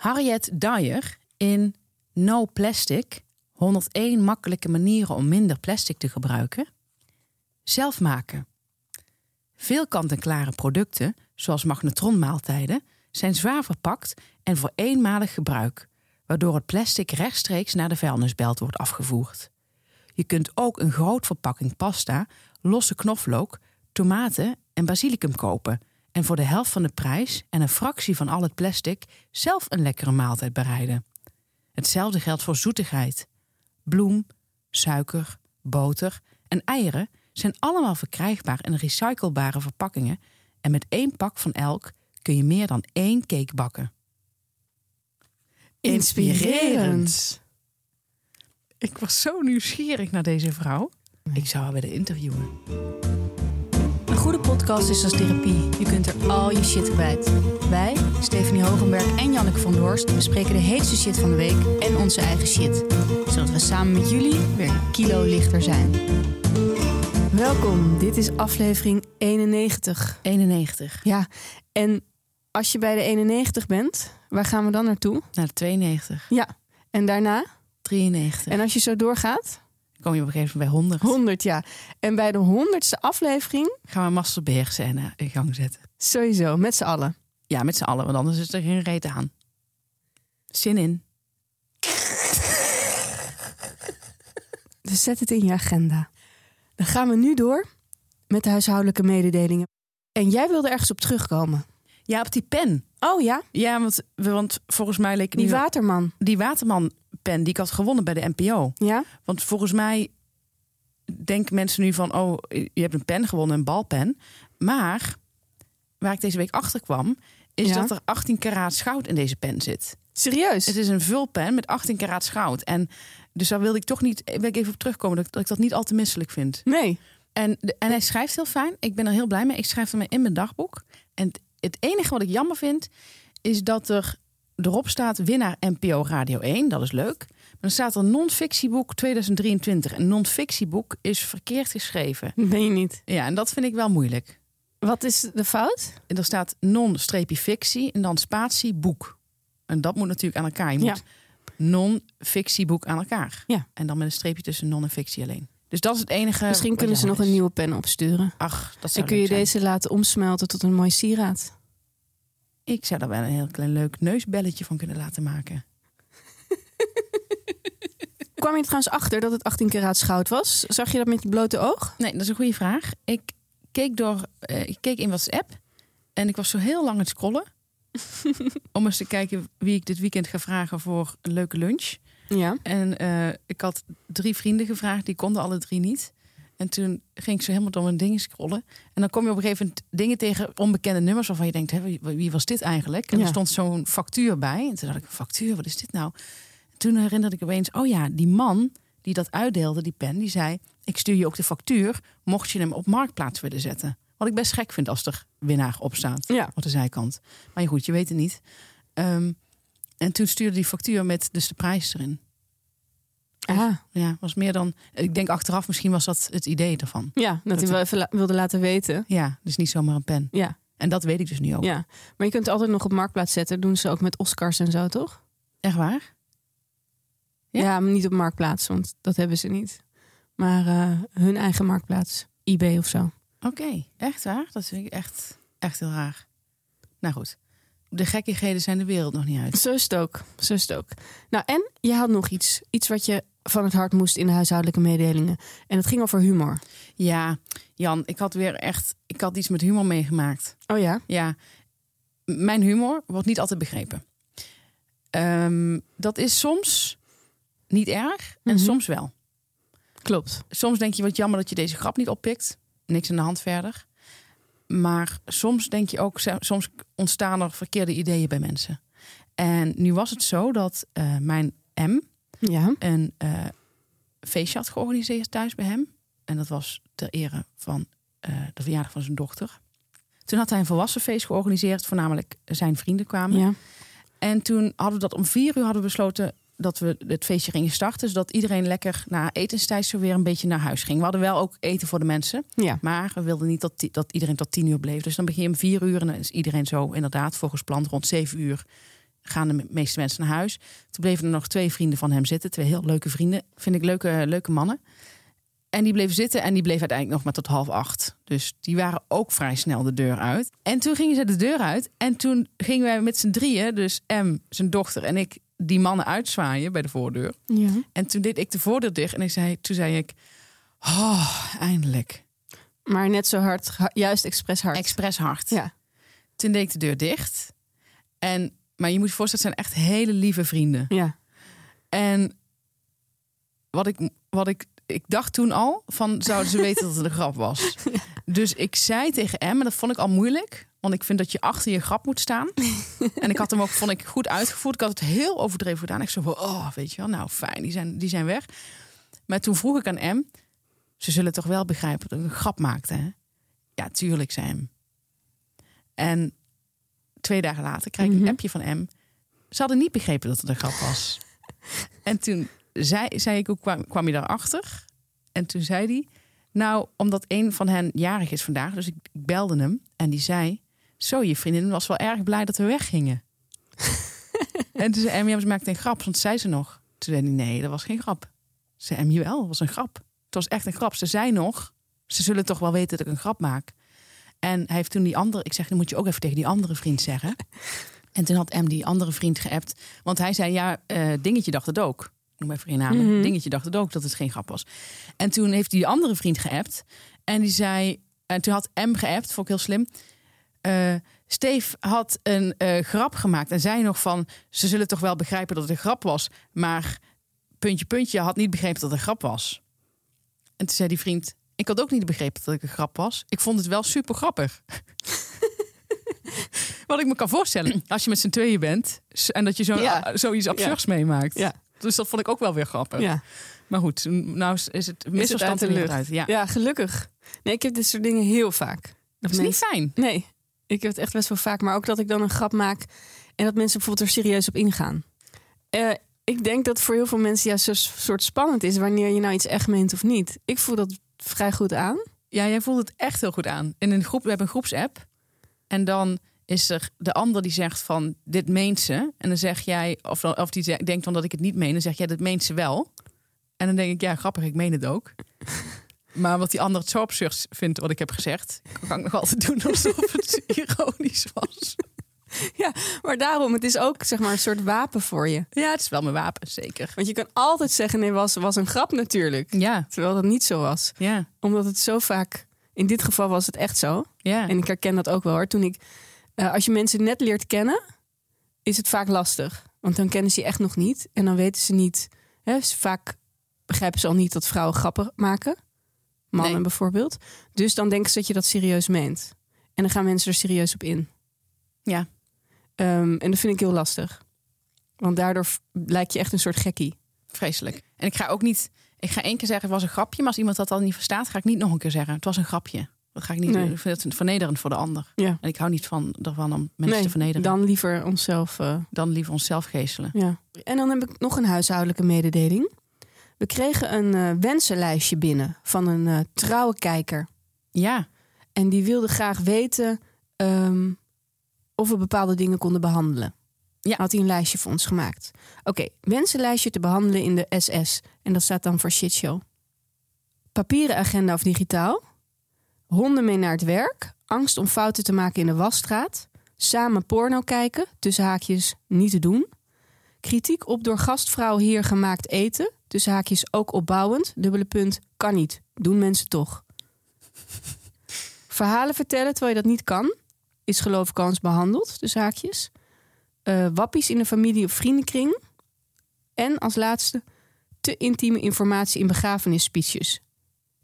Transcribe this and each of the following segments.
Harriet Dyer in No Plastic: 101 makkelijke manieren om minder plastic te gebruiken. Zelf maken. Veel kant-en-klare producten, zoals magnetronmaaltijden, zijn zwaar verpakt en voor eenmalig gebruik, waardoor het plastic rechtstreeks naar de vuilnisbelt wordt afgevoerd. Je kunt ook een groot verpakking pasta, losse knoflook, tomaten en basilicum kopen en voor de helft van de prijs en een fractie van al het plastic zelf een lekkere maaltijd bereiden. Hetzelfde geldt voor zoetigheid. Bloem, suiker, boter en eieren zijn allemaal verkrijgbaar in recyclebare verpakkingen en met één pak van elk kun je meer dan één cake bakken. Inspirerend. Ik was zo nieuwsgierig naar deze vrouw. Ik zou haar willen interviewen. Een goede podcast is als therapie. Je kunt er al je shit kwijt. Wij, Stephanie Hogenberg en Janneke van Doorst, bespreken de heetste shit van de week en onze eigen shit. Zodat we samen met jullie weer een kilo lichter zijn. Welkom, dit is aflevering 91. 91. Ja, en als je bij de 91 bent, waar gaan we dan naartoe? Naar de 92. Ja, en daarna? 93. En als je zo doorgaat? Kom je op een gegeven moment bij 100. 100, ja. En bij de 100ste aflevering gaan we een masturbeerscène in gang zetten. Sowieso, met z'n allen. Ja, met z'n allen, want anders is er geen reet aan. Zin in. Dus zet het in je agenda. Dan gaan we nu door met de huishoudelijke mededelingen. En jij wilde ergens op terugkomen. Ja, op die pen. Oh ja? Ja, want, want volgens mij leek Die Waterman. Die Waterman pen die ik had gewonnen bij de NPO. Ja? Want volgens mij denken mensen nu van... oh, je hebt een pen gewonnen, een balpen. Maar waar ik deze week achter kwam... is Ja? dat er 18 karaat goud in deze pen zit. Serieus? Het is een vulpen met 18 karaat goud. En dus daar wilde ik toch niet... wil ik even op terugkomen dat, dat ik dat niet al te misselijk vind. Nee. En, de- en hij schrijft heel fijn. Ik ben er heel blij mee. Ik schrijf hem in mijn dagboek. En het, het enige wat ik jammer vind, is dat er erop staat winnaar NPO Radio 1. Dat is leuk. Maar dan staat er non-fictieboek 2023. En non-fictieboek is verkeerd geschreven. Je niet. Ja, en dat vind ik wel moeilijk. Wat is de fout? En er staat non-fictie en dan spatie boek. En dat moet natuurlijk aan elkaar. Je Ja. moet non-fictieboek aan elkaar. Ja. En dan met een streepje tussen non en fictie alleen. Dus dat is het enige. Misschien kunnen ze nog een nieuwe pen opsturen. Ach, dat En zou kun je zijn. deze laten omsmelten tot een mooi sieraad. Ik zou daar wel een heel klein leuk neusbelletje van kunnen laten maken. Kwam je er trouwens achter dat het 18 karaat goud was? Zag je dat met je blote oog? Nee, dat is een goede vraag. Ik keek, door, eh, ik keek in WhatsApp en ik was zo heel lang aan het scrollen. om eens te kijken wie ik dit weekend ga vragen voor een leuke lunch. Ja. En eh, ik had drie vrienden gevraagd, die konden alle drie niet. En toen ging ik zo helemaal door mijn dingen scrollen. En dan kom je op een gegeven moment dingen tegen onbekende nummers... waarvan je denkt, hè, wie, was dit eigenlijk? En Ja. er stond zo'n factuur bij. En toen dacht ik, factuur, wat is dit nou? Toen herinnerde ik opeens, oh ja, die man die dat uitdeelde, die pen... die zei, ik stuur je ook de factuur... mocht je hem op Marktplaats willen zetten. Wat ik best gek vind als er winnaar op staat Ja. op de zijkant. Maar goed, je weet het niet. Ehm, en toen stuurde die factuur met dus de prijs erin. Ah. Ja, was meer dan. Ik denk achteraf misschien was dat het idee ervan. Ja, dat, Dat hij wel even la- wilde laten weten. Ja, dus niet zomaar een pen. Ja. En dat weet ik dus nu ook. ja. Maar je kunt het altijd nog op marktplaats zetten. doen ze ook met Oscars en zo, toch? Echt waar? Ja? Ja, maar niet op marktplaats, want dat hebben ze niet. Maar eh, hun eigen marktplaats. eBay of zo. Oké, echt waar? Dat vind ik echt, echt heel raar. Nou goed, de gekkigheden zijn de wereld nog niet uit. Zo is het ook. Zo is het ook. Nou, en je had nog iets. Iets wat je van het hart moest in de huishoudelijke mededelingen. En het ging over humor. Ja, Jan, ik had weer echt. Ik had iets met humor meegemaakt. Oh ja? Ja, mijn humor wordt niet altijd begrepen. Ehm, dat is soms niet erg en Mhm. soms wel. Klopt. Soms denk je wat jammer dat je deze grap niet oppikt. Niks aan de hand verder. Maar soms denk je ook, soms ontstaan er verkeerde ideeën bij mensen. En nu was het zo dat eh, mijn M Ja. een eh, feestje had georganiseerd thuis bij hem. En dat was ter ere van eh, de verjaardag van zijn dochter. Toen had hij een volwassen feest georganiseerd, voornamelijk zijn vrienden kwamen. Ja. En toen hadden we dat om vier uur hadden we besloten dat we het feestje gingen starten. Zodat iedereen lekker na etenstijd zo weer een beetje naar huis ging. We hadden wel ook eten voor de mensen. Ja. Maar we wilden niet dat, dat iedereen tot tien uur bleef. Dus dan begin je om vier uur en dan is iedereen zo inderdaad volgens plan rond zeven uur gaan de meeste mensen naar huis. Toen bleven er nog twee vrienden van hem zitten. Twee heel leuke vrienden. Vind ik leuke, leuke mannen. En die bleven zitten en die bleef uiteindelijk nog maar tot half acht. Dus die waren ook vrij snel de deur uit. En toen gingen ze de deur uit. En toen gingen wij met z'n drieën, dus M, zijn dochter en ik, die mannen uitzwaaien bij de voordeur. Ja. En toen deed ik de voordeur dicht en ik zei, toen zei ik, oh, eindelijk. Maar net zo hard, ha- juist expres hard. Expres hard. ja. Toen deed ik de deur dicht. En, maar je moet je voorstellen, het zijn echt hele lieve vrienden. Ja. En wat ik, wat ik, ik dacht toen al, van zouden ze weten dat het een grap was. Dus ik zei tegen M, en dat vond ik al moeilijk. Want ik vind dat je achter je grap moet staan. en ik had hem ook, vond ik, goed uitgevoerd. Ik had het heel overdreven gedaan. Ik van, oh, weet je wel, nou fijn, die zijn, die zijn weg. Maar toen vroeg ik aan M, ze zullen toch wel begrijpen dat ik een grap maakte, hè? Ja, tuurlijk, zei M. En twee dagen later krijg ik Mhm. een appje van M. Ze hadden niet begrepen dat het een grap was. en toen zei, zei ik, hoe kwam, kwam je daarachter? En toen zei hij, nou, omdat een van hen jarig is vandaag. Dus ik, ik belde hem en die zei, zo, je vriendin was wel erg blij dat we weggingen. en toen zei ja, ze maakte een grap, want zei ze nog. Toen zei hij, nee, dat was geen grap. Zei M, jawel, dat was een grap. Het was echt een grap. Ze zei nog, ze zullen toch wel weten dat ik een grap maak. En hij heeft toen die andere, ik zeg, dan moet je ook even tegen die andere vriend zeggen. En toen had M die andere vriend geappt. Want hij zei, ja, eh, Dingetje dacht het ook. Noem even geen namen. Mhm. Dingetje dacht het ook dat het geen grap was. En toen heeft die andere vriend geappt. En die zei, en toen had M geappt, vond ik heel slim. Eh Steve had een eh, grap gemaakt en zei nog van... ze zullen toch wel begrijpen dat het een grap was. Maar puntje, puntje had niet begrepen dat het een grap was. En toen zei die vriend... ik had ook niet begrepen dat ik een grap was. Ik vond het wel super grappig. Wat ik me kan voorstellen, als je met z'n tweeën bent... en dat je zo, Ja. zoiets absurds meemaakt. Ja. Dus dat vond ik ook wel weer grappig. Ja. Maar goed, nou is het Is het misverstand uit er de uit. Ja. ja, gelukkig. Nee, ik heb dit soort dingen heel vaak. Dat Dat is niet fijn. Nee, ik heb het echt best wel vaak. Maar ook dat ik dan een grap maak en dat mensen bijvoorbeeld er serieus op ingaan. Eh, ik denk dat voor heel veel mensen juist zo'n soort spannend is wanneer je nou iets echt meent of niet. Ik voel dat vrij goed aan. Ja, jij voelt het echt heel goed aan. In een groep, we hebben een groepsapp. En dan is er de ander die zegt van dit meent ze. En dan zeg jij, of, of die denkt van dat ik het niet meen. Dan zeg jij dat meent ze wel. En dan denk ik, ja, grappig, ik meen het ook. Maar wat die ander het zo absurd vindt wat ik heb gezegd, kan ik nog altijd doen alsof het ironisch was. Maar daarom, het is ook zeg maar een soort wapen voor je. Ja, het is wel mijn wapen, zeker. Want je kan altijd zeggen, nee, was, was een grap natuurlijk. Ja, Terwijl dat niet zo was. ja, Omdat het zo vaak, in dit geval was het echt zo. ja. En ik herken dat ook wel hoor. Toen ik, eh, als je mensen net leert kennen, is het vaak lastig. Want dan kennen ze je echt nog niet. En dan weten ze niet. Hè, vaak begrijpen ze al niet dat vrouwen grappen maken. Mannen Nee. bijvoorbeeld. Dus dan denken ze dat je dat serieus meent. En dan gaan mensen er serieus op in. Ja. Ehm, en dat vind ik heel lastig. Want daardoor lijk je echt een soort gekkie. Vreselijk. En ik ga ook niet. Ik ga één keer zeggen het was een grapje, maar als iemand dat dan niet verstaat, ga ik niet nog een keer zeggen het was een grapje. Dat ga ik niet Nee. doen. Ik vind het vernederend voor de ander. Ja. En ik hou niet van ervan om mensen nee, te vernederen. Dan, dan liever onszelf. eh, liever onszelf geestelen. Ja. En dan heb ik nog een huishoudelijke mededeling. We kregen een eh, wensenlijstje binnen van een eh, trouwe kijker. Ja, En die wilde graag weten ehm, of we bepaalde dingen konden behandelen. Ja. Had hij een lijstje voor ons gemaakt. Oké, wensenlijstje te behandelen in de SS. En dat staat dan voor shitshow. Papieren agenda of digitaal. Honden mee naar het werk. Angst om fouten te maken in de wasstraat. Samen porno kijken. Tussen haakjes niet te doen. Kritiek op door gastvrouw hier gemaakt eten. Tussen haakjes ook opbouwend. Dubbele punt. Kan niet. Doen mensen toch. Verhalen vertellen terwijl je dat niet kan. Is geloof ik eens behandeld. Dus haakjes. Eh, wappies in de familie of vriendenkring. En als laatste. Te intieme informatie in begrafenisspeeches.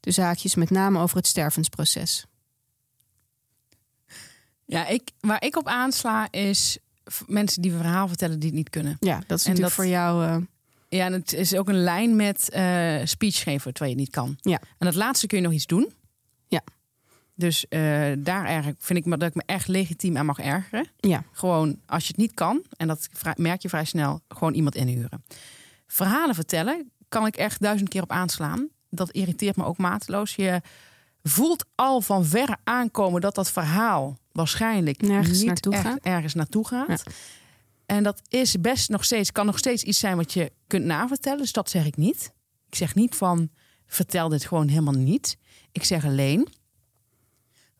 Dus haakjes met name over het stervensproces. ja ik, waar ik op aansla is mensen die een verhaal vertellen die het niet kunnen. Ja, dat is En natuurlijk dat- voor jou... eh, Ja, en het is ook een lijn met eh speech geven terwijl je het niet kan. Ja. En dat laatste kun je nog iets doen. Ja. Dus eh, daar eigenlijk vind ik me dat ik me echt legitiem aan mag ergeren. ja. Gewoon als je het niet kan, en dat merk je vrij snel, gewoon iemand inhuren. Verhalen vertellen kan ik echt duizend keer op aanslaan. Dat irriteert me ook mateloos. Je voelt al van verre aankomen dat dat verhaal waarschijnlijk Nergens niet naartoe echt gaat. ergens naartoe gaat. En dat is best nog steeds, kan nog steeds iets zijn wat je kunt navertellen. Dus dat zeg ik niet. Ik zeg niet van vertel dit gewoon helemaal niet. Ik zeg alleen,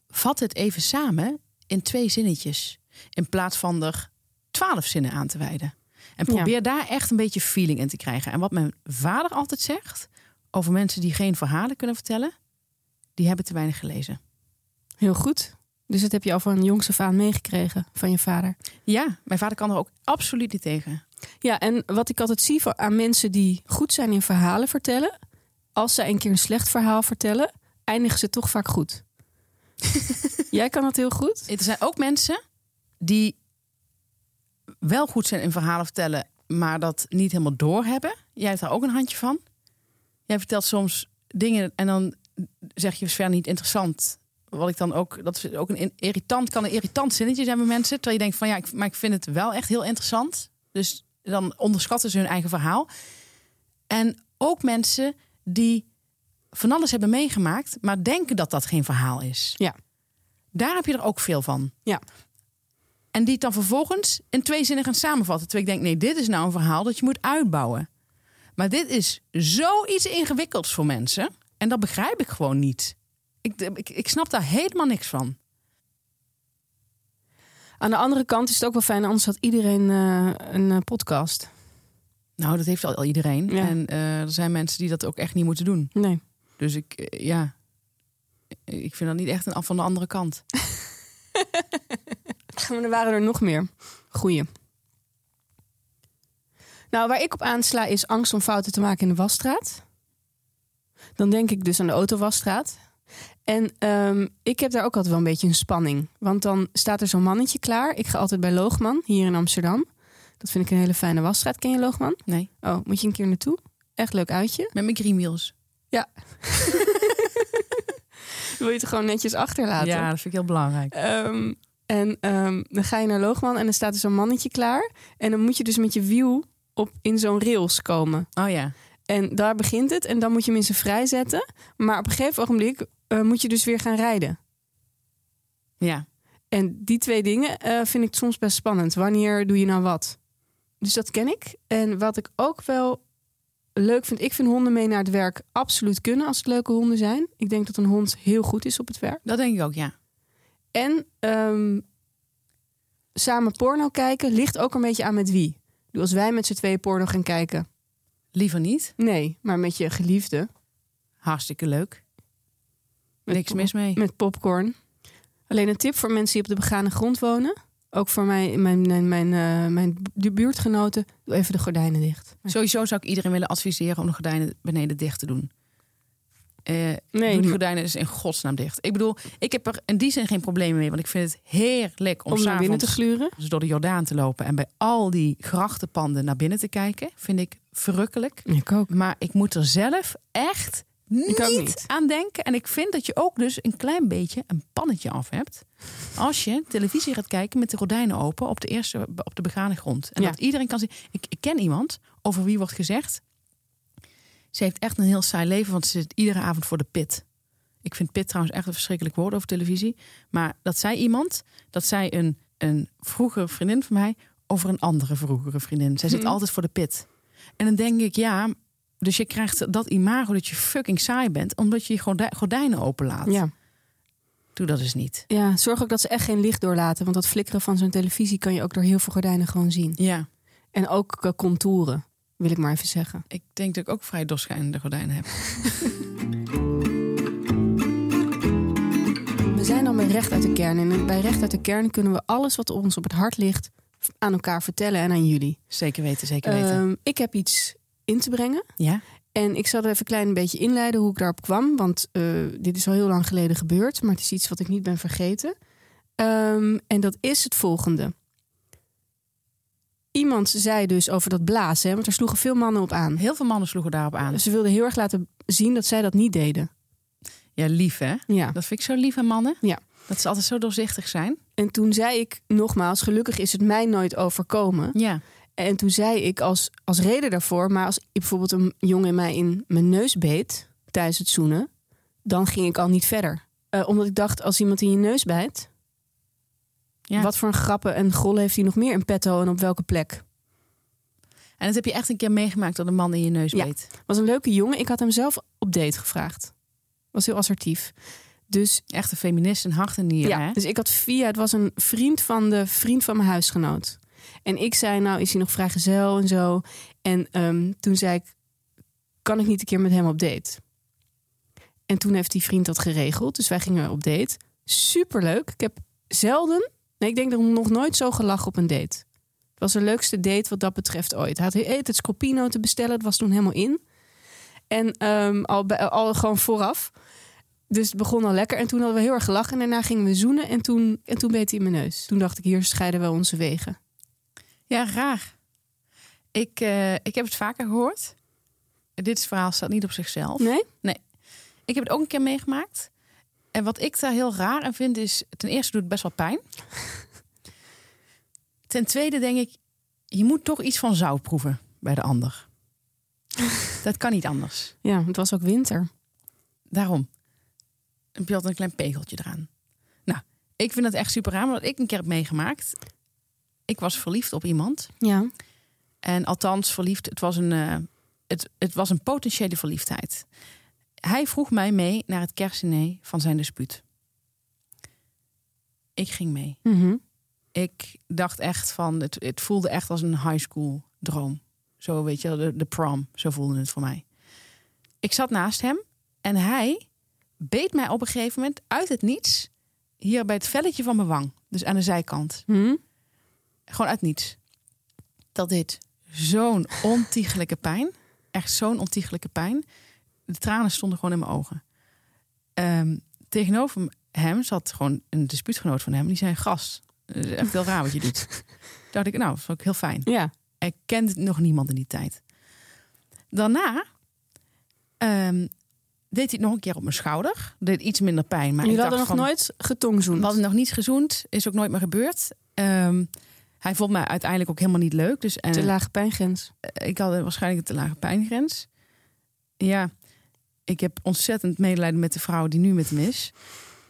vat het even samen in twee zinnetjes. In plaats van er twaalf zinnen aan te wijden. En probeer daar echt een beetje feeling in te krijgen. En wat mijn vader altijd zegt over mensen die geen verhalen kunnen vertellen, die hebben te weinig gelezen. Heel goed. Dus dat heb je al van jongs af aan meegekregen van je vader. Ja, mijn vader kan er ook absoluut niet tegen. Ja, en wat ik altijd zie aan mensen die goed zijn in verhalen vertellen, als ze een keer een slecht verhaal vertellen, eindigen ze toch vaak goed. Jij kan dat heel goed. Er zijn ook mensen die wel goed zijn in verhalen vertellen, maar dat niet helemaal doorhebben. Jij hebt daar ook een handje van. Jij vertelt soms dingen en dan zeg je verder niet interessant. Wat ik dan ook, dat is ook een irritant, kan een irritant zinnetje zijn bij mensen. Terwijl je denkt van ja, ik, maar ik vind het wel echt heel interessant. Dus dan onderschatten ze hun eigen verhaal. En ook mensen die van alles hebben meegemaakt, maar denken dat dat geen verhaal is. Ja. Daar heb je er ook veel van. Ja. En die het dan vervolgens in twee zinnen gaan samenvatten. Terwijl ik denk, nee, dit is nou een verhaal dat je moet uitbouwen. Maar dit is zoiets ingewikkelds voor mensen. En dat begrijp ik gewoon niet. Ik, ik, ik snap daar helemaal niks van. Aan de andere kant is het ook wel fijn, anders had iedereen uh, een uh, podcast. Nou, dat heeft al, iedereen. Ja. En uh, er zijn mensen die dat ook echt niet moeten doen. Nee. Dus ik, ja, ik vind dat niet echt een af van de andere kant. maar er waren er nog meer. Goeie. Nou, waar ik op aansla is angst om fouten te maken in de wasstraat. Dan denk ik dus aan de autowasstraat. En um, ik heb daar ook altijd wel een beetje een spanning. Want dan staat er zo'n mannetje klaar. Ik ga altijd bij Loogman, hier in Amsterdam. Dat vind ik een hele fijne wasstraat. Ken je Loogman? Nee. Oh, moet je een keer naartoe? Echt leuk uitje. Met mijn greenwheels. Ja. Wil je het gewoon netjes achterlaten? Ja, dat vind ik heel belangrijk. Um, en um, dan ga je naar Loogman en dan staat er zo'n mannetje klaar. En dan moet je dus met je wiel op in zo'n rails komen. Oh ja. En daar begint het. En dan moet je hem in zijn vrij zetten. Maar op een gegeven ogenblik uh, moet je dus weer gaan rijden. Ja. En die twee dingen uh, vind ik soms best spannend. Wanneer doe je nou wat? Dus dat ken ik. En wat ik ook wel leuk vind, ik vind honden mee naar het werk absoluut kunnen als het leuke honden zijn. Ik denk dat een hond heel goed is op het werk. Dat denk ik ook, ja. En um, samen porno kijken ligt ook een beetje aan met wie. Dus als wij met z'n tweeën porno gaan kijken. Liever niet? Nee, maar met je geliefde. Hartstikke leuk. Niks mis mee. Met popcorn. Alleen een tip voor mensen die op de begane grond wonen. Ook voor mij, mijn, mijn, mijn, uh, mijn buurtgenoten. Doe even de gordijnen dicht. Sowieso zou ik iedereen willen adviseren om de gordijnen beneden dicht te doen. Uh, nee, doe de gordijnen is in godsnaam dicht. Ik bedoel, ik heb er in die zin geen problemen mee. Want ik vind het heerlijk om, om naar binnen te gluren. Dus door de Jordaan te lopen. En bij al die grachtenpanden naar binnen te kijken. Vind ik verrukkelijk. Ik ook. Maar ik moet er zelf echt niet, niet aan denken. En ik vind dat je ook dus een klein beetje een pannetje af hebt. Als je televisie gaat kijken met de gordijnen open op de eerste op de begane grond. En Ja. dat iedereen kan zien. Ik, ik ken iemand over wie wordt gezegd. Ze heeft echt een heel saai leven, want ze zit iedere avond voor de pit. Ik vind pit trouwens echt een verschrikkelijk woord over televisie. Maar dat zei iemand, dat zei een, een vroegere vriendin van mij over een andere vroegere vriendin. Zij zit Mhm. altijd voor de pit. En dan denk ik, ja, dus je krijgt dat imago dat je fucking saai bent, omdat je je gordij- gordijnen openlaat. Ja. Doe dat eens niet. ja, zorg ook dat ze echt geen licht doorlaten. Want dat flikkeren van zo'n televisie kan je ook door heel veel gordijnen gewoon zien. Ja, En ook eh, contouren, wil ik maar even zeggen. ik denk dat ik ook vrij doorschijnende gordijnen heb. We zijn dan bij Recht uit de Kern. En bij Recht uit de Kern kunnen we alles wat ons op het hart ligt aan elkaar vertellen en aan jullie. Zeker weten, zeker weten. Ehm, ik heb iets in te brengen. ja? En ik zal er even een klein beetje inleiden hoe ik daarop kwam. Want eh, dit is al heel lang geleden gebeurd. Maar het is iets wat ik niet ben vergeten. Ehm, en dat is het volgende. Iemand zei dus over dat blazen. Hè, want er sloegen veel mannen op aan. Heel veel mannen sloegen daarop aan. Ze wilden heel erg laten zien dat zij dat niet deden. Ja, lief hè? Ja. Dat vind ik zo lief aan mannen. Ja. Dat ze altijd zo doorzichtig zijn. En toen zei ik nogmaals, gelukkig is het mij nooit overkomen. Ja. En toen zei ik als, als reden daarvoor, maar als bijvoorbeeld een jongen mij in mijn neus beet tijdens het zoenen, dan ging ik al niet verder. Eh, omdat ik dacht, als iemand in je neus bijt, Ja. Wat voor een grappen en gollen heeft hij nog meer in petto en op welke plek? En dat heb je echt een keer meegemaakt dat een man in je neus Ja. beet. Was een leuke jongen. Ik had hem zelf op date gevraagd. Was heel assertief. Dus Echt een feminist en hart en nieren. ja, hè? dus ik had via, het was een vriend van de vriend van mijn huisgenoot. En ik zei, nou is hij nog vrijgezel en zo. En ehm, toen zei ik, kan ik niet een keer met hem op date? En toen heeft die vriend dat geregeld. Dus wij gingen op date. Superleuk. Ik heb zelden, nee, ik denk dat nog nooit zo gelachen op een date. Het was de leukste date wat dat betreft ooit. Hij had het Scopino te bestellen. Het was toen helemaal in. En ehm, al, al gewoon vooraf. Dus het begon al lekker. En toen hadden we heel erg gelachen. En daarna gingen we zoenen. En toen, en toen beet hij in mijn neus. Toen dacht ik, hier scheiden wel onze wegen. Ja, raar. Ik, eh, ik heb het vaker gehoord. Dit verhaal staat niet op zichzelf. Nee? Ik heb het ook een keer meegemaakt. En wat ik daar heel raar aan vind is... Ten eerste doet het best wel pijn. Ten tweede denk ik... Je moet toch iets van zout proeven bij de ander. Dat kan niet anders. Ja, het was ook winter. Daarom. Heb je altijd een klein pegeltje eraan. Nou, ik vind dat echt super raar. Wat ik een keer heb meegemaakt... Ik was verliefd op iemand. Ja. En althans, verliefd, het was een, eh, het, het was een potentiële verliefdheid. Hij vroeg mij mee naar het kerstdiner van zijn dispuut. Ik ging mee. Mhm. Ik dacht echt van, het, het voelde echt als een high school droom. Zo weet je, de, de prom, zo voelde het voor mij. Ik zat naast hem en hij beet mij op een gegeven moment uit het niets. Hier bij het velletje van mijn wang, dus aan de zijkant. Hm? Gewoon uit niets. Dat deed zo'n ontiegelijke pijn. Echt zo'n ontiegelijke pijn. De tranen stonden gewoon in mijn ogen. Ehm, tegenover hem zat gewoon een dispuutgenoot van hem. Die zei, gast, is echt heel raar wat je doet. Toen dacht ik, nou, dat vond ik heel fijn. Ja. Ik kende nog niemand in die tijd. Daarna ehm, deed hij het nog een keer op mijn schouder. Deed iets minder pijn. Maar Jullie ik hadden nog van, nooit getongzoend. we hadden nog niet gezoend. Is ook nooit meer gebeurd. Ehm, hij vond mij uiteindelijk ook helemaal niet leuk. Dus, en, Te lage pijngrens. ik had waarschijnlijk een te lage pijngrens. Ja, ik heb ontzettend medelijden met de vrouw die nu met hem is.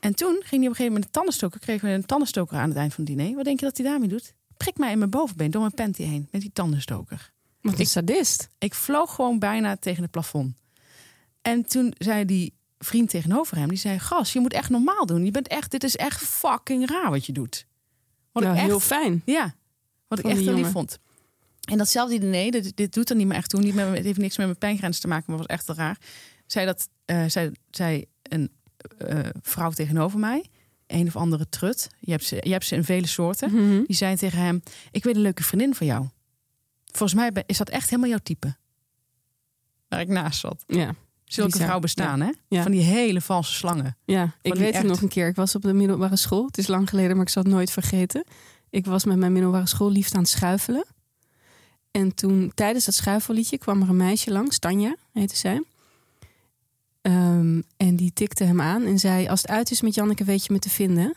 En toen ging hij op een gegeven moment een tandenstoker. Kregen we een tandenstoker aan het eind van het diner. Wat denk je dat hij daarmee doet? Prik mij in mijn bovenbeen door mijn panty heen met die tandenstoker. Wat een sadist. Ik vloog gewoon bijna tegen het plafond. En toen zei die vriend tegenover hem, die zei: "Gas, je moet echt normaal doen. Je bent echt, dit is echt fucking raar wat je doet." Wat Nou, echt, heel fijn. ja, wat ik echt heel lief vond. En datzelfde diner, dit, dit doet er niet meer echt toe. Niet met, het heeft niks met mijn pijngrens te maken, maar was echt raar. Zei dat, eh, zei, zei een eh, vrouw tegenover mij, een of andere trut. Je hebt ze, je hebt ze in vele soorten. Mhm. Die zei tegen hem: Ik weet een leuke vriendin van jou. Volgens mij is dat echt helemaal jouw type. Waar ik naast zat. Ja. Zulke vrouwen bestaan, hè? Ja. Van die hele valse slangen. Ja, ik weet het nog een keer. Ik was op de middelbare school. Het is lang geleden, maar ik zal het nooit vergeten. Ik was met mijn middelbare school liefst aan het schuifelen. En toen, tijdens dat schuifelliedje, kwam er een meisje langs. Tanja heette zij. Ehm, en die tikte hem aan en zei... Als het uit is met Janneke, weet je me te vinden.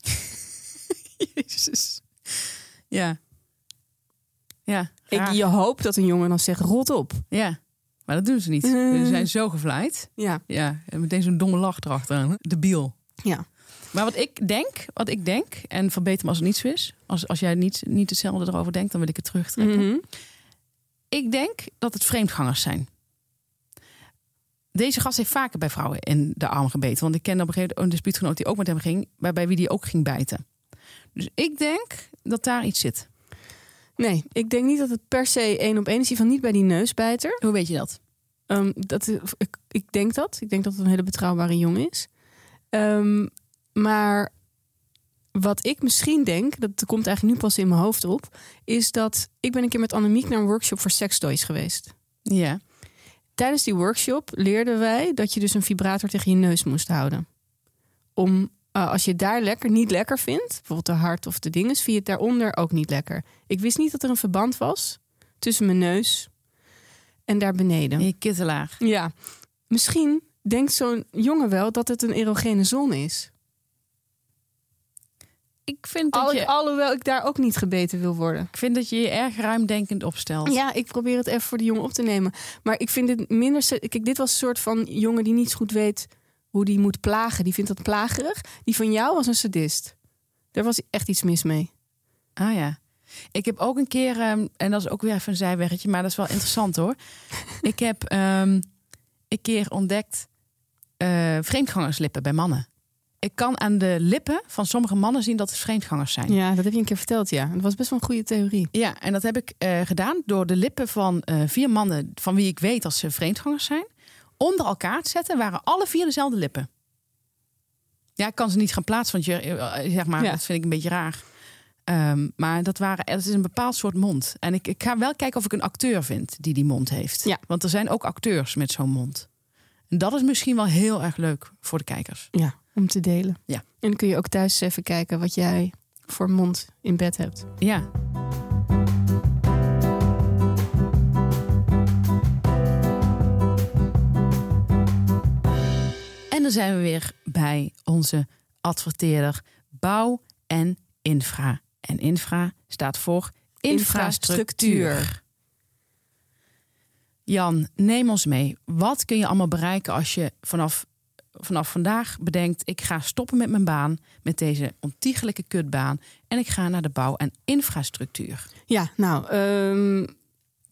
Jezus. Ja. Ja. Ik, je hoopt dat een jongen dan zegt, rot op. Ja. Maar dat doen ze niet. Ze zijn zo gevleid. Ja, Ja. En meteen zo'n domme lach erachteraan. hè? De biel. ja. Maar wat ik denk, wat ik denk, en verbeter me als het niet zo is. Als, als jij niet, niet hetzelfde erover denkt, dan wil ik het terugtrekken. Mhm. Ik denk dat het vreemdgangers zijn. Deze gast heeft vaker bij vrouwen in de arm gebeten. Want ik ken op een gegeven moment een dispuutgenoot die ook met hem ging, waarbij wie die ook ging bijten. Dus ik denk dat daar iets zit. Nee, ik denk niet dat het per se één op één is. Geval niet bij die neusbijter. Hoe weet je dat? Ehm, dat, ik, ik denk dat. Ik denk dat het een hele betrouwbare jongen is. Ehm, maar wat ik misschien denk, dat komt eigenlijk nu pas in mijn hoofd op, is dat ik ben een keer met Annemiek naar een workshop voor sextoys geweest. Ja. Tijdens die workshop leerden wij dat je dus een vibrator tegen je neus moest houden. Om eh, als je het daar lekker niet lekker vindt, bijvoorbeeld de hart of de dinges, vind je het daaronder ook niet lekker. Ik wist niet dat er een verband was tussen mijn neus en daar beneden. En je kittelaar. Ja, misschien denkt zo'n jongen wel dat het een erogene zone is. Ik vind dat, Al, je, Alhoewel ik daar ook niet gebeten wil worden. ik vind dat je je erg ruimdenkend opstelt. Ja, ik probeer het even voor de jongen op te nemen. Maar ik vind dit minder... Kijk, dit was een soort van jongen die niet goed weet hoe die moet plagen. Die vindt dat plagerig. Die van jou was een sadist. Daar was echt iets mis mee. Ah ja. Ik heb ook een keer, ehm, en dat is ook weer even een zijweggetje, maar dat is wel interessant hoor. ik heb ehm, een keer ontdekt eh, vreemdgangerslippen bij mannen. Ik kan aan de lippen van sommige mannen zien dat het vreemdgangers zijn. Ja, dat heb je een keer verteld, ja. Dat was best wel een goede theorie. Ja, en dat heb ik eh, gedaan door de lippen van eh, vier mannen van wie ik weet dat ze vreemdgangers zijn, onder elkaar te zetten, waren alle vier dezelfde lippen. Ja, ik kan ze niet gaan plaatsen, want je, eh, zeg maar, Ja. dat vind ik een beetje raar. Ehm, maar dat waren, het is een bepaald soort mond. En ik, ik ga wel kijken of ik een acteur vind die die mond heeft. Ja. Want er zijn ook acteurs met zo'n mond. En dat is misschien wel heel erg leuk voor de kijkers. Ja, om te delen. Ja. En dan kun je ook thuis even kijken wat jij voor mond in bed hebt. Ja. En dan zijn we weer bij onze adverteerder Bouw en Infra. En infra staat voor infrastructuur. Infrastructuur. Jan, neem ons mee. Wat kun je allemaal bereiken als je vanaf, vanaf vandaag bedenkt... ik ga stoppen met mijn baan, met deze ontiegelijke kutbaan... en ik ga naar de bouw en infrastructuur. Ja, nou, ehm,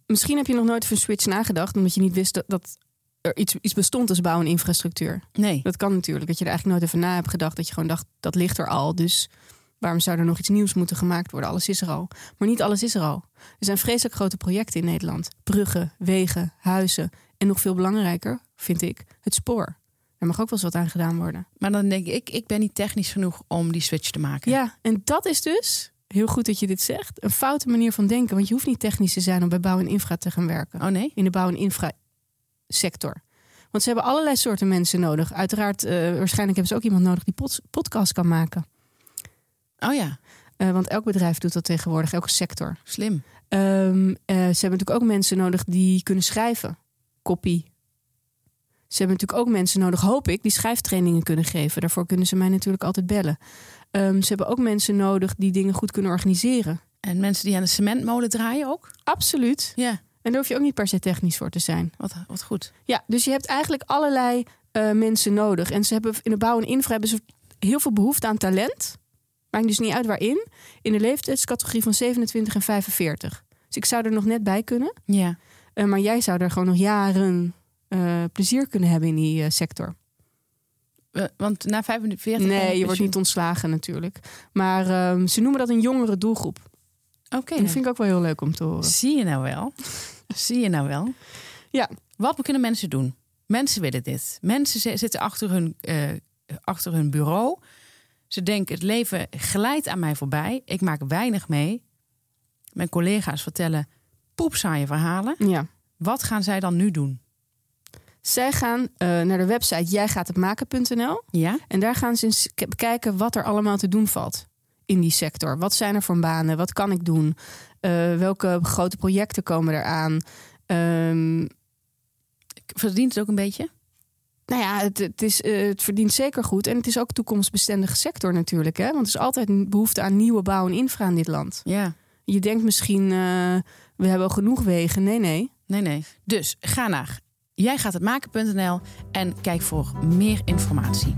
misschien heb je nog nooit een switch nagedacht, omdat je niet wist dat, dat er iets, iets bestond als bouw en infrastructuur. Nee, Dat kan natuurlijk, dat je er eigenlijk nooit over na hebt gedacht, dat je gewoon dacht, dat ligt er al, dus waarom zou er nog iets nieuws moeten gemaakt worden? Alles is er al. Maar niet alles is er al. Er zijn vreselijk grote projecten in Nederland. Bruggen, wegen, huizen en nog veel belangrijker, vind ik, het spoor. Er mag ook wel eens wat aan gedaan worden. maar dan denk ik, ik ben niet technisch genoeg om die switch te maken. Ja, en dat is dus, heel goed dat je dit zegt, een foute manier van denken. Want je hoeft niet technisch te zijn om bij bouw en infra te gaan werken. Oh nee? in de bouw- en infrasector. Want ze hebben allerlei soorten mensen nodig. Uiteraard, eh, waarschijnlijk hebben ze ook iemand nodig die pod- podcast kan maken. Oh ja, Eh, want elk bedrijf doet dat tegenwoordig, elke sector. slim. Ehm, eh, ze hebben natuurlijk ook mensen nodig die kunnen schrijven. Copy. Ze hebben natuurlijk ook mensen nodig, hoop ik, die schrijftrainingen kunnen geven. Daarvoor kunnen ze mij natuurlijk altijd bellen. Ehm, ze hebben ook mensen nodig die dingen goed kunnen organiseren. En mensen die aan de cementmolen draaien ook? Absoluut. Ja, En daar hoef je ook niet per se technisch voor te zijn. wat, wat goed. Ja, dus je hebt eigenlijk allerlei eh, mensen nodig. En ze hebben in de bouw en infra hebben ze heel veel behoefte aan talent. Maakt dus niet uit waarin. In de leeftijdscategorie van 27 en 45. Dus ik zou er nog net bij kunnen. Ja. Eh, maar jij zou er gewoon nog jaren eh, plezier kunnen hebben in die eh, sector. Want na 45... Nee, je pensioen- wordt niet ontslagen natuurlijk. Maar ehm, ze noemen dat een jongere doelgroep. Oké, dat vind ik ook wel heel leuk om te horen. zie je nou wel? zie je nou wel? Ja. Wat kunnen mensen doen? Mensen willen dit. Mensen zi- zitten achter hun, eh, achter hun bureau. Ze denken, het leven glijdt aan mij voorbij. Ik maak weinig mee. Mijn collega's vertellen poepsaaie verhalen. Ja. Wat gaan zij dan nu doen? Zij gaan eh, naar de website jijgaathetmaken.nl. Ja? En daar gaan ze eens k- bekijken wat er allemaal te doen valt in die sector. Wat zijn er voor banen? Wat kan ik doen? Eh, welke grote projecten komen eraan? Ehm Verdient het ook een beetje? nou ja, het, het, is, eh, het verdient zeker goed. En het is ook toekomstbestendige sector natuurlijk. Hè? Want er is altijd een behoefte aan nieuwe bouw en infra in dit land. Ja. Je denkt misschien, we hebben al genoeg wegen. Nee, nee. Nee, nee. Dus ga naar jij gaat het maken.nl en kijk voor meer informatie.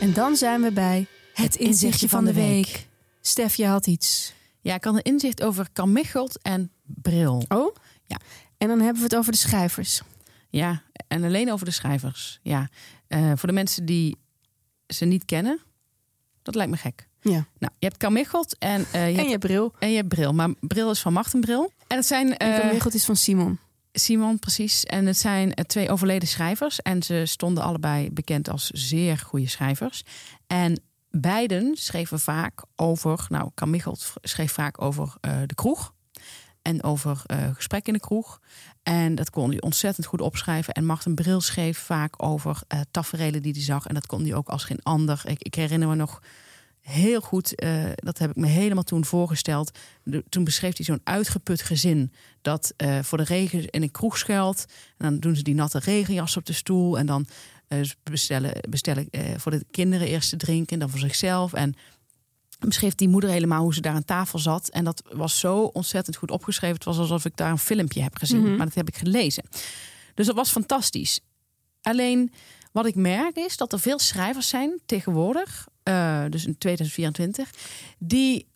En dan zijn we bij het inzichtje van de week. Stef, je had iets. Ja, ik had een inzicht over Kamichelt en Bril. Oh? Ja. En dan hebben we het over de schrijvers. Ja, en alleen over de schrijvers. Ja, Eh, voor de mensen die ze niet kennen, dat lijkt me gek. Ja. Nou, je hebt Kamichelt en, eh, je, En hebt, je bril. en je hebt Bril. Maar Bril is van Macht en het zijn En eh, is van Simon. Simon, precies. En het zijn eh, twee overleden schrijvers. En ze stonden allebei bekend als zeer goede schrijvers. En beiden schreven vaak over... Nou, Kamichelt schreef vaak over eh, de kroeg. En over gesprekken in de kroeg. En dat kon hij ontzettend goed opschrijven. En Martin Bril schreef vaak over eh taferelen die hij zag. En dat kon hij ook als geen ander. Ik, ik herinner me nog heel goed, eh, dat heb ik me helemaal toen voorgesteld. De- toen beschreef hij zo'n uitgeput gezin dat eh, voor de regen in een kroeg schuilt. En dan doen ze die natte regenjas op de stoel. En dan eh, bestellen, bestellen voor de kinderen eerst te drinken en dan voor zichzelf. En beschreef die moeder helemaal hoe ze daar aan tafel zat. En dat was zo ontzettend goed opgeschreven. Het was alsof ik daar een filmpje heb gezien. Mhm. Maar dat heb ik gelezen. Dus dat was fantastisch. Alleen wat ik merk is dat er veel schrijvers zijn tegenwoordig, eh, dus in 2024, die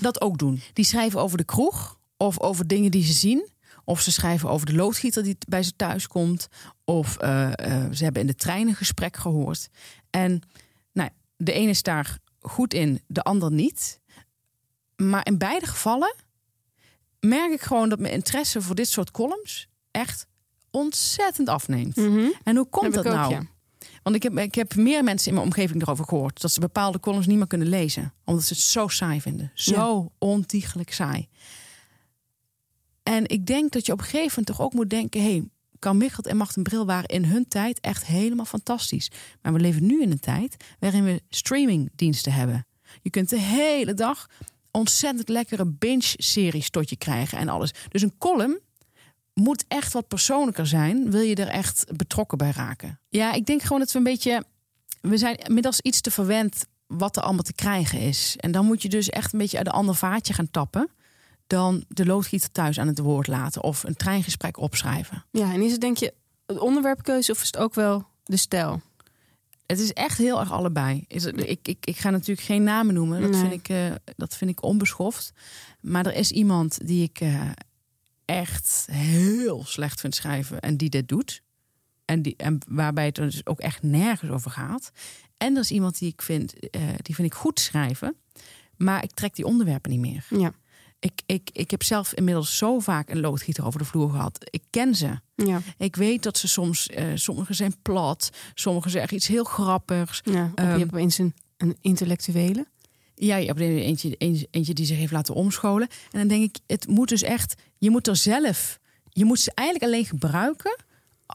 dat ook doen. Die schrijven over de kroeg of over dingen die ze zien. Of ze schrijven over de loodgieter die bij ze thuis komt. Of eh, eh, ze hebben in de trein een gesprek gehoord. En nou, de ene is daar goed in, de ander niet. Maar in beide gevallen merk ik gewoon dat mijn interesse voor dit soort columns echt ontzettend afneemt. En hoe komt dat ook, nou? ja. Want ik heb, ik heb meer mensen in mijn omgeving erover gehoord dat ze bepaalde columns niet meer kunnen lezen, omdat ze het zo saai vinden. Zo ontiegelijk saai. En ik denk dat je op een gegeven moment toch ook moet denken: hé, hey, Kan Michelt en Martin Bril waren in hun tijd echt helemaal fantastisch. Maar we leven nu in een tijd waarin we streamingdiensten hebben. Je kunt de hele dag ontzettend lekkere binge-series tot je krijgen en alles. Dus een column moet echt wat persoonlijker zijn. Wil je er echt betrokken bij raken? Ja, ik denk gewoon dat we een beetje. We zijn inmiddels iets te verwend wat er allemaal te krijgen is. En dan moet je dus echt een beetje uit een ander vaatje gaan tappen. Dan de loodgieter thuis aan het woord laten of een treingesprek opschrijven. Ja, en is het denk je het onderwerpkeuze of is het ook wel de stijl? Het is echt heel erg allebei. Is het, ik, ik, ik ga natuurlijk geen namen noemen. Dat, Nee. vind ik, eh, dat vind ik onbeschoft. Maar er is iemand die ik eh, echt heel slecht vind schrijven en die dit doet. En, die, en waarbij het dus ook echt nergens over gaat. En er is iemand die ik vind, eh, die vind ik goed schrijven. Maar ik trek die onderwerpen niet meer. Ja. Ik, ik, ik heb zelf inmiddels zo vaak een loodgieter over de vloer gehad. Ik ken ze. Ja. Ik weet dat ze soms, eh sommige zijn plat, sommige zeggen iets heel grappigs. ja. Of Ehm, je hebt opeens een, een intellectuele. Ja, je hebt eentje, eentje die zich heeft laten omscholen. En dan denk ik, het moet dus echt, je moet er zelf, je moet ze eigenlijk alleen gebruiken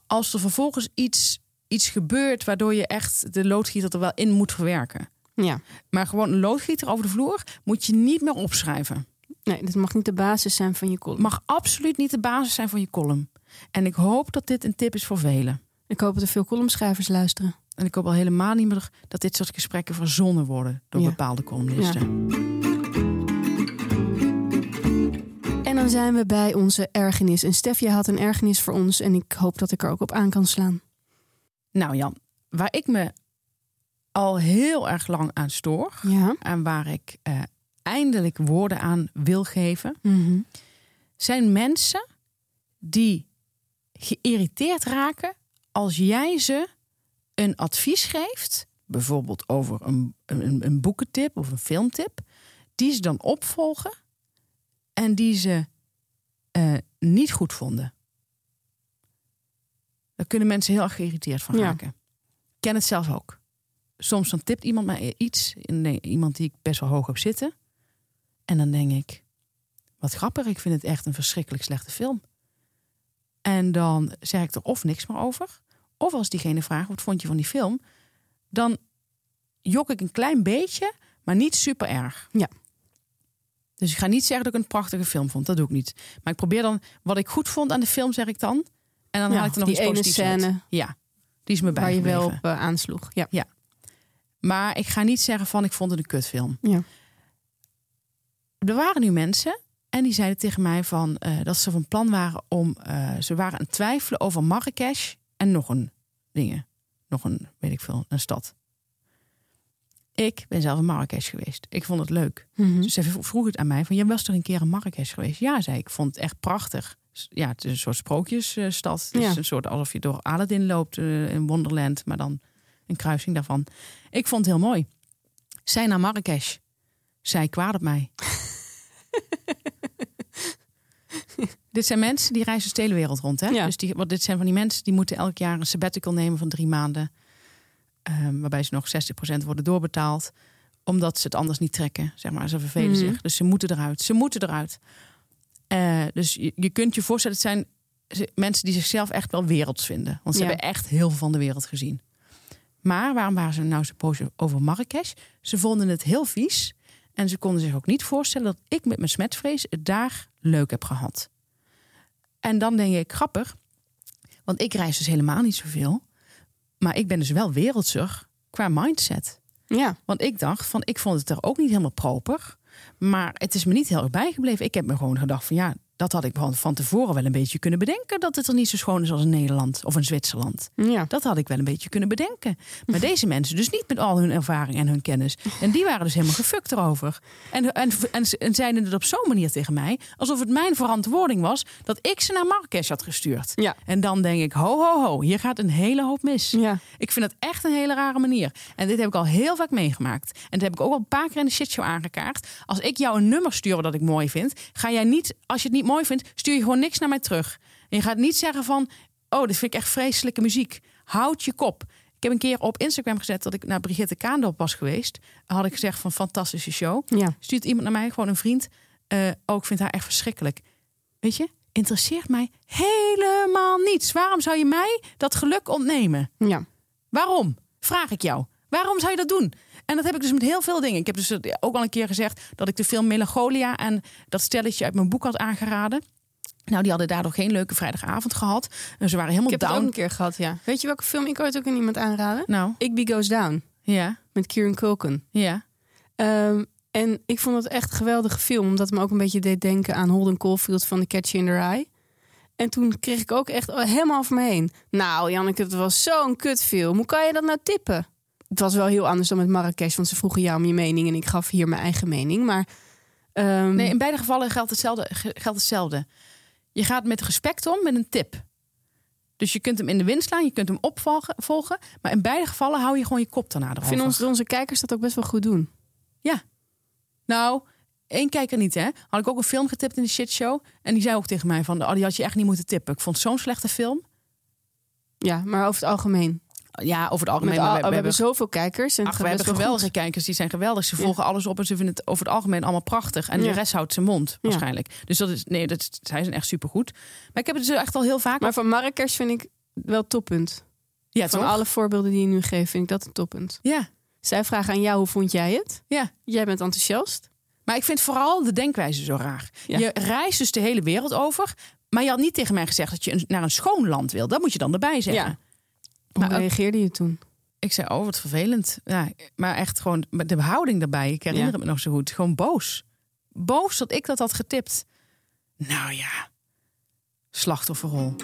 als er vervolgens iets, iets gebeurt waardoor je echt de loodgieter er wel in moet verwerken. Ja. Maar gewoon een loodgieter over de vloer moet je niet meer opschrijven. Nee, dit mag niet de basis zijn van je column. Mag absoluut niet de basis zijn van je column. En ik hoop dat dit een tip is voor velen. Ik hoop dat er veel columnschrijvers luisteren. En ik hoop al helemaal niet meer dat dit soort gesprekken verzonnen worden door Ja. bepaalde columnisten. En dan zijn we bij onze ergernis. En Stef, jij had een ergernis voor ons en ik hoop dat ik er ook op aan kan slaan. Nou Jan, waar ik me al heel erg lang aan stoor Ja. en waar ik eh, eindelijk woorden aan wil geven, Mhm. zijn mensen die geïrriteerd raken als jij ze een advies geeft, bijvoorbeeld over een, een, een boekentip of een filmtip, die ze dan opvolgen en die ze eh, niet goed vonden. Daar kunnen mensen heel erg geïrriteerd van raken. Ik ken het zelf ook. Soms dan tipt iemand mij iets, iemand die ik best wel hoog heb zitten. En dan denk ik, wat grappig, ik vind het echt een verschrikkelijk slechte film. En dan zeg ik er of niks meer over. Of als diegene vraagt, wat vond je van die film? Dan jok ik een klein beetje, maar niet super erg. Ja. Dus ik ga niet zeggen dat ik een prachtige film vond. Dat doe ik niet. Maar ik probeer dan, wat ik goed vond aan de film, zeg ik dan. En dan Ja, haal ik er nog die iets ene positiefs uit. scène Ja, die is me waar je wel op eh, aansloeg. Ja. Maar ik ga niet zeggen van, ik vond het een kutfilm. Ja. er waren nu mensen en die zeiden tegen mij van eh, dat ze van plan waren om. eh, ze waren aan het twijfelen over Marrakesh en nog een dingen. Nog een, weet ik veel, een stad. Ik ben zelf in Marrakesh geweest. Ik vond het leuk. Mhm. Dus ze vroeg het aan mij van, jij was toch een keer in Marrakesh geweest? Ja, zei ik. Ik vond het echt prachtig. Ja, het is een soort sprookjesstad. Het is Ja. een soort alsof je door Aladdin loopt eh, in Wonderland, maar dan een kruising daarvan. Ik vond het heel mooi. Zij naar Marrakesh. Zij kwaad op mij. dit zijn mensen die reizen de hele wereld rond. Hè? Ja. Dus die, want dit zijn van die mensen die moeten elk jaar een sabbatical nemen van drie maanden. Ehm, waarbij ze nog 60% worden doorbetaald. Omdat ze het anders niet trekken. Zeg maar. Ze vervelen Mhm. zich. Dus ze moeten eruit. Ze moeten eruit. Eh, dus je, je kunt je voorstellen, het zijn mensen die zichzelf echt wel werelds vinden. Want ze Ja. hebben echt heel veel van de wereld gezien. Maar waarom waren ze nou zo boos over Marrakesh? Ze vonden het heel vies. En ze konden zich ook niet voorstellen dat ik met mijn smetvrees het daar leuk heb gehad. En dan denk ik, grappig. Want ik reis dus helemaal niet zoveel. Maar ik ben dus wel wereldser qua mindset. ja. Want ik dacht van, ik vond het er ook niet helemaal proper. Maar het is me niet heel erg bijgebleven. Ik heb me gewoon gedacht van, ja, dat had ik van, van tevoren wel een beetje kunnen bedenken. Dat het er niet zo schoon is als in Nederland of in Zwitserland. Ja. Dat had ik wel een beetje kunnen bedenken. Maar deze mensen dus niet met al hun ervaring en hun kennis. En die waren dus helemaal gefukt erover. En, en, en, en zeiden het op zo'n manier tegen mij... alsof het mijn verantwoording was dat ik ze naar Marrakesh had gestuurd. Ja. En dan denk ik, ho, ho, ho, hier gaat een hele hoop mis. Ja. Ik vind dat echt een hele rare manier. En dit heb ik al heel vaak meegemaakt. En dat heb ik ook al een paar keer in de shitshow aangekaart. Als ik jou een nummer stuur dat ik mooi vind... ga jij niet, als je het niet mooi vindt, stuur je gewoon niks naar mij terug. En je gaat niet zeggen van... oh, dit vind ik echt vreselijke muziek. Houd je kop. Ik heb een keer op Instagram gezet dat ik naar Brigitte Kaandorp was geweest. Had ik gezegd van fantastische show. Ja. Stuurt iemand naar mij, gewoon een vriend. eh oh, ik vind haar echt verschrikkelijk. Weet je, interesseert mij helemaal niets. Waarom zou je mij dat geluk ontnemen? Ja. Waarom? Vraag ik jou. Waarom zou je dat doen? En dat heb ik dus met heel veel dingen. Ik heb dus ook al een keer gezegd dat ik de film Melancholia en dat stelletje uit mijn boek had aangeraden. Nou, die hadden daardoor geen leuke vrijdagavond gehad. En ze waren helemaal Ik heb het ook down. een keer gehad, ja. Weet je welke film ik ooit ook aan iemand aanraden? Nou, Igby Goes Down. ja, Met Kieran Culkin. ja. Ehm, en ik vond het echt een geweldige film. Omdat het me ook een beetje deed denken aan Holden Caulfield van The Catch in the Rye. En toen kreeg ik ook echt helemaal over me heen. Nou, Janneke, het was zo'n kutfilm. Hoe kan je dat nou tippen? Het was wel heel anders dan met Marrakesh. Want ze vroegen jou om je mening en ik gaf hier mijn eigen mening. Maar ehm, Nee, in beide gevallen geldt hetzelfde. ge- Geldt hetzelfde. Je gaat met respect om met een tip. Dus je kunt hem in de wind slaan, je kunt hem opvolgen. volgen, Maar in beide gevallen hou je gewoon je kop daarna ik erover. vind ons, onze kijkers dat ook best wel goed doen. Ja. Nou, één kijker niet, hè. Had ik ook een film getipt in de shitshow. En die zei ook tegen mij van, oh, die had je echt niet moeten tippen. Ik vond zo'n slechte film. Ja, maar over het algemeen. Ja, over het algemeen. al- we, we, we hebben hebben, zoveel kijkers. En ach, we hebben geweldige goed. kijkers. Die zijn geweldig. Ze Ja. volgen alles op en ze vinden het over het algemeen allemaal prachtig. En Ja. de rest houdt zijn mond, waarschijnlijk. Dus dat is, nee, dat, zij zijn echt supergoed. Maar ik heb het dus echt al heel vaak... Maar van Marrakesh vind ik wel toppunt. ja, van toch? alle voorbeelden die je nu geeft, vind ik dat een toppunt. Ja, Zij vragen aan jou, hoe vond jij het? ja. Jij bent enthousiast. Maar ik vind vooral de denkwijze zo raar. Je reist dus de hele wereld over. Maar je had niet tegen mij gezegd dat je naar een schoon land wil. Dat moet je dan erbij zeggen. Hoe Maar ook- reageerde je toen? Ik zei, oh, wat vervelend. Ja, maar echt gewoon met de houding daarbij. Ik herinner Ja. het me nog zo goed. Gewoon boos. Boos dat ik dat had getipt. Nou ja, slachtofferrol.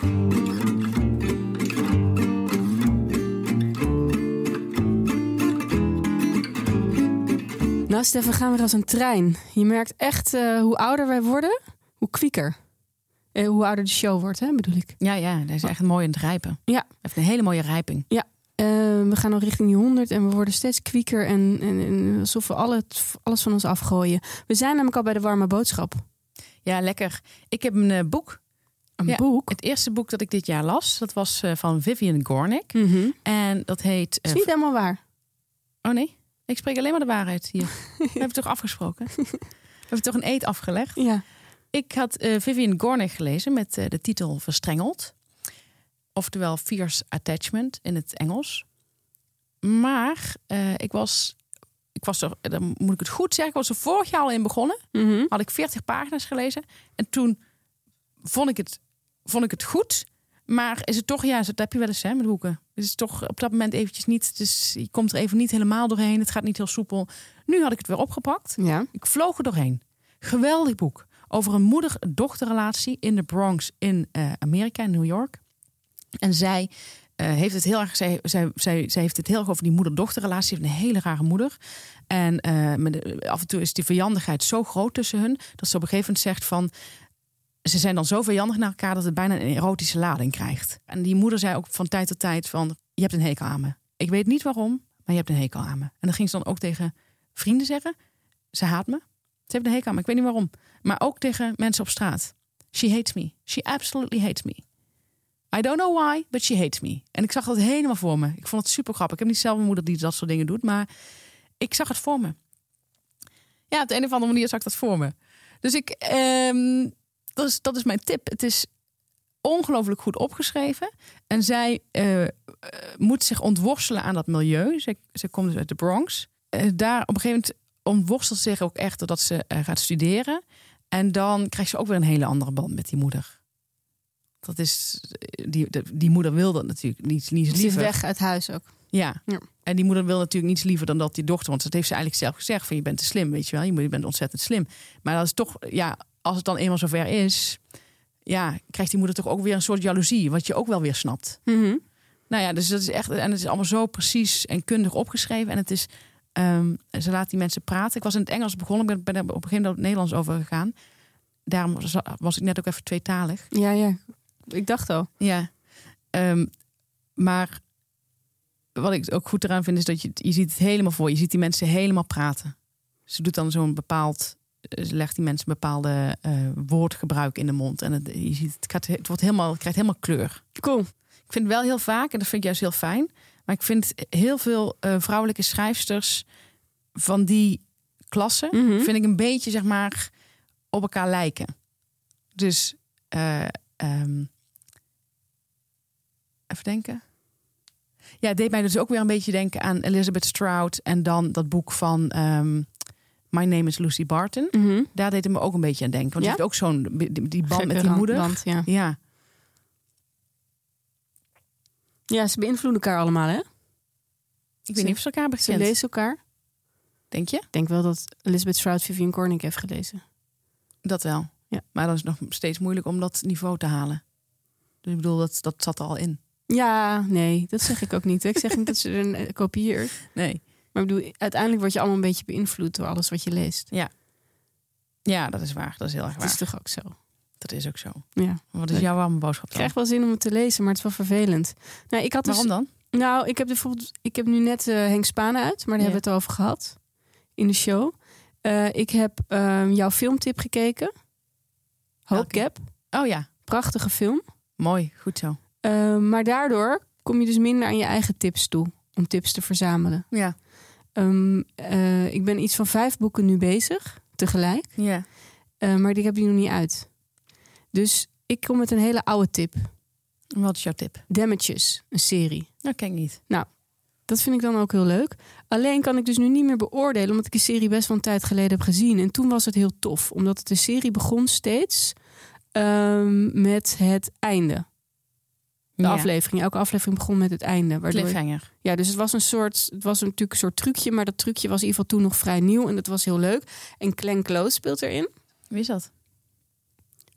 Nou, Stef, we gaan weer als een trein. Je merkt echt eh, hoe ouder wij worden, hoe kwieker. Eh, hoe ouder de show wordt, hè, bedoel ik. Ja, ja, dat is echt mooi in het rijpen. Ja. Heeft een hele mooie rijping. Eh, we gaan al richting die 100 en we worden steeds kwieker. En, en, en alsof we alle, alles van ons afgooien. We zijn namelijk al bij de warme boodschap. Ja, lekker. Ik heb een eh, boek. Een Ja. boek. Het eerste boek dat ik dit jaar las, dat was van Vivian Gornick. Mhm. En dat heet... eh, Is niet helemaal waar. Oh nee, ik spreek alleen maar de waarheid hier. We hebben toch afgesproken? We hebben toch een eed afgelegd? Ja. Ik had eh, Vivian Gornick gelezen met eh, de titel Verstrengeld. Oftewel Fierce Attachment in het Engels. Maar eh, ik was, ik was er, dan moet ik het goed zeggen, ik was er vorig jaar al in begonnen. Mhm. Had ik 40 pagina's gelezen. En toen vond ik het, vond ik het goed. Maar is het toch, ja, dat heb je wel eens hè, met boeken. Het is toch op dat moment eventjes niet, dus je komt er even niet helemaal doorheen. Het gaat niet heel soepel. Nu had ik het weer opgepakt. Ja. Ik vloog er doorheen. Geweldig boek. Over een moeder-dochterrelatie in de Bronx in eh, Amerika, in New York. En zij eh, heeft het heel erg. Zij, zij, zij, heeft het heel erg over die moeder-dochterrelatie. Ze heeft een hele rare moeder. En eh, af en toe is die vijandigheid zo groot tussen hun. Dat ze op een gegeven moment zegt van. Ze zijn dan zo vijandig naar elkaar dat het bijna een erotische lading krijgt. En die moeder zei ook van tijd tot tijd van... Je hebt een hekel aan me. Ik weet niet waarom, maar je hebt een hekel aan me. En dan ging ze dan ook tegen vrienden zeggen. Ze haat me. Ze heeft een hekel aan me. Ik weet niet waarom. Maar ook tegen mensen op straat. She hates me. She absolutely hates me. I don't know why, but she hates me. En ik zag dat helemaal voor me. Ik vond het super grappig. Ik heb niet zelf een moeder die dat soort dingen doet, maar ik zag het voor me. Ja, op de een of andere manier zag ik dat voor me. Dus ik, ehm, dat, is, dat is mijn tip. Het is ongelooflijk goed opgeschreven. En zij eh, eh, moet zich ontworstelen aan dat milieu. Zij, zij komt uit de Bronx. Eh, daar op een gegeven moment ontworstelt ze zich ook echt doordat ze eh, gaat studeren. En dan krijgt ze ook weer een hele andere band met die moeder. Dat is, die, de- die moeder wil dat natuurlijk niet, niet Ze is liever. weg uit huis ook. Ja. Ja. En die moeder wil natuurlijk niets liever dan dat die dochter, want dat heeft ze eigenlijk zelf gezegd: van je bent te slim, weet je wel, je moet- je bent ontzettend slim. Maar dat is toch, ja, als het dan eenmaal zover is, ja, krijgt die moeder toch ook weer een soort jaloezie, wat je ook wel weer snapt. Mhm. Nou ja, dus dat is echt, en het is allemaal zo precies en kundig opgeschreven. En het is, ehm, ze laat die mensen praten. Ik was in het Engels begonnen, ik ben, ben er op een gegeven moment het Nederlands overgegaan. Daarom was, was ik net ook even tweetalig. Ja, ja. Ik dacht al. Ja, Ehm, maar wat ik ook goed eraan vind is dat je, je ziet het helemaal voor. Je ziet die mensen helemaal praten. Ze doet dan zo'n bepaald, eh, ze legt die mensen een bepaalde eh, woordgebruik in de mond en het, je ziet het, gaat, het wordt helemaal, het krijgt helemaal kleur. Cool. Ik vind wel heel vaak, en dat vind ik juist heel fijn, maar ik vind heel veel eh, vrouwelijke schrijfsters van die klasse, Mhm. vind ik een beetje zeg maar op elkaar lijken. Dus eh, ehm, even denken. Ja, het deed mij dus ook weer een beetje denken aan Elizabeth Strout en dan dat boek van ehm, My Name is Lucy Barton. Mhm. Daar deed het me ook een beetje aan denken. Want Ja? je hebt ook zo'n die, die band Gekke met die moeder. ja. Ja, ja, ze beïnvloeden elkaar allemaal, hè? ik weet niet of ze elkaar hebben Ze lezen elkaar. Denk je? Ik denk wel dat Elizabeth Strout Vivian Cornick heeft gelezen. Dat wel. Ja. Maar dan is het nog steeds moeilijk om dat niveau te halen. Dus ik bedoel, dat, dat zat er al in. Ja, nee, dat zeg ik ook niet. Ik zeg niet dat ze een eh, kopieert. Nee. Maar ik bedoel, uiteindelijk word je allemaal een beetje beïnvloed door alles wat je leest. Ja, dat is waar. Dat is heel erg Het waar. is toch ook zo? Dat is ook zo. Ja. Wat is jouw warme boodschap Ik dan? krijg wel zin om het te lezen, maar het is wel vervelend. Nou, ik had dus, Waarom dan? Nou, ik heb bijvoorbeeld, ik heb nu net eh, Henk Spaan uit, maar daar Ja. hebben we het over gehad in de show. Eh, ik heb ehm, jouw filmtip gekeken. Hope Welke? Gap, Oh ja, prachtige film. mooi. Goed zo. Ehm, maar daardoor kom je dus minder aan je eigen tips toe om tips te verzamelen. Ja. Ehm, eh, ik ben iets van vijf boeken nu bezig, tegelijk. Ja. Maar die heb ik nog niet uit. Dus ik kom met een hele oude tip. Wat is jouw tip? Damages, een serie. Dat ken ik niet. Dat vind ik dan ook heel leuk. Alleen kan ik dus nu niet meer beoordelen, omdat ik die serie best wel een tijd geleden heb gezien. En toen was het heel tof, omdat de serie begon steeds ehm, met het einde. De Ja. aflevering. Elke aflevering begon met het einde. Waardoor, Cliffhanger. ja, dus het was een soort, het was natuurlijk een soort trucje, maar dat trucje was in ieder geval toen nog vrij nieuw en dat was heel leuk. En Glenn Close speelt erin. Wie is dat?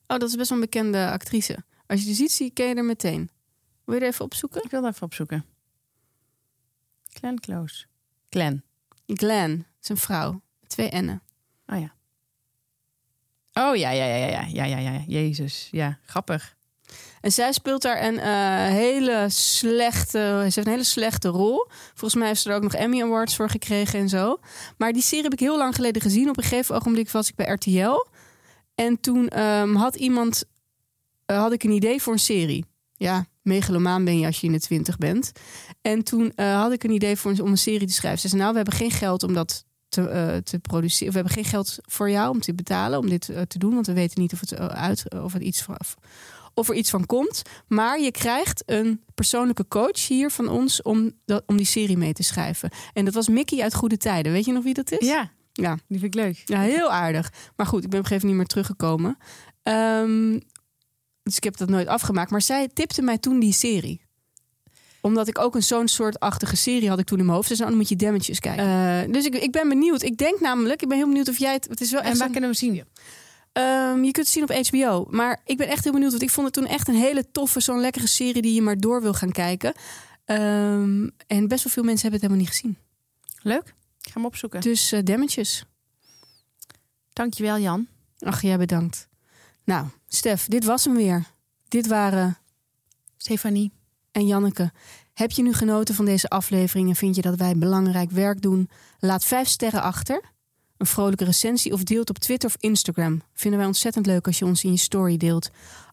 Oh, dat is best wel een bekende actrice. Als je die ziet, zie ken je er meteen. Wil je er even opzoeken? Ik wil dat even opzoeken. Glenn Close. Glenn. Glenn, het is een vrouw. Twee N'en. Oh ja. Oh ja, ja, ja, ja, ja, ja, ja, ja. Jezus. Ja, grappig. En zij speelt daar een eh, hele slechte, ze heeft een hele slechte rol. Volgens mij heeft ze er ook nog Emmy Awards voor gekregen en zo. Maar die serie heb ik heel lang geleden gezien. Op een gegeven ogenblik was ik bij RTL. En toen ehm, had iemand, eh, had ik een idee voor een serie. Ja, megalomaan ben je als je in de twintig bent. En toen eh, had ik een idee voor om een serie te schrijven. Ze zei, nou, we hebben geen geld om dat te, eh, te produceren. We hebben geen geld voor jou om te betalen, om dit te doen. Want we weten niet of, het, uit, of, iets of er iets van komt. Maar je krijgt een persoonlijke coach hier van ons om, dat, om die serie mee te schrijven. En dat was Mickey uit Goede Tijden. Weet je nog wie dat is? Ja, Ja, die vind ik leuk. ja heel aardig. Maar goed, ik ben op een gegeven moment niet meer teruggekomen. Ehm, dus ik heb dat nooit afgemaakt. Maar zij tipte mij toen die serie omdat ik ook een zo'n soortachtige serie had ik toen in mijn hoofd. Dus dan moet je Damages kijken. Eh, dus ik, ik ben benieuwd. Ik denk namelijk, ik ben heel benieuwd of jij het... Het is wel echt En waar kunnen we zien? Ehm, je kunt het zien op HBO. Maar ik ben echt heel benieuwd. Want ik vond het toen echt een hele toffe, zo'n lekkere serie die je maar door wil gaan kijken. Ehm, en best wel veel mensen hebben het helemaal niet gezien. Leuk. Ik ga hem opzoeken. Dus eh Damages. Dankjewel, Jan. Ach, jij bedankt. Nou, Stef, dit was hem weer. Dit waren Stefanie. en Janneke. Heb je nu genoten van deze aflevering en vind je dat wij belangrijk werk doen? Laat vijf sterren achter, een vrolijke recensie of deelt op Twitter of Instagram. Vinden wij ontzettend leuk als je ons in je story deelt.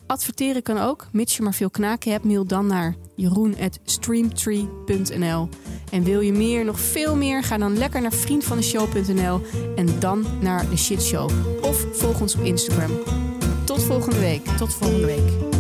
Adverteren kan ook, mits je maar veel knaken hebt. Mail dan naar jeroen.streamtree.nl En wil je meer, nog veel meer? Ga dan lekker naar vriendvandeshow.nl en dan naar de shitshow. Of volg ons op Instagram. Tot volgende week. Tot volgende week.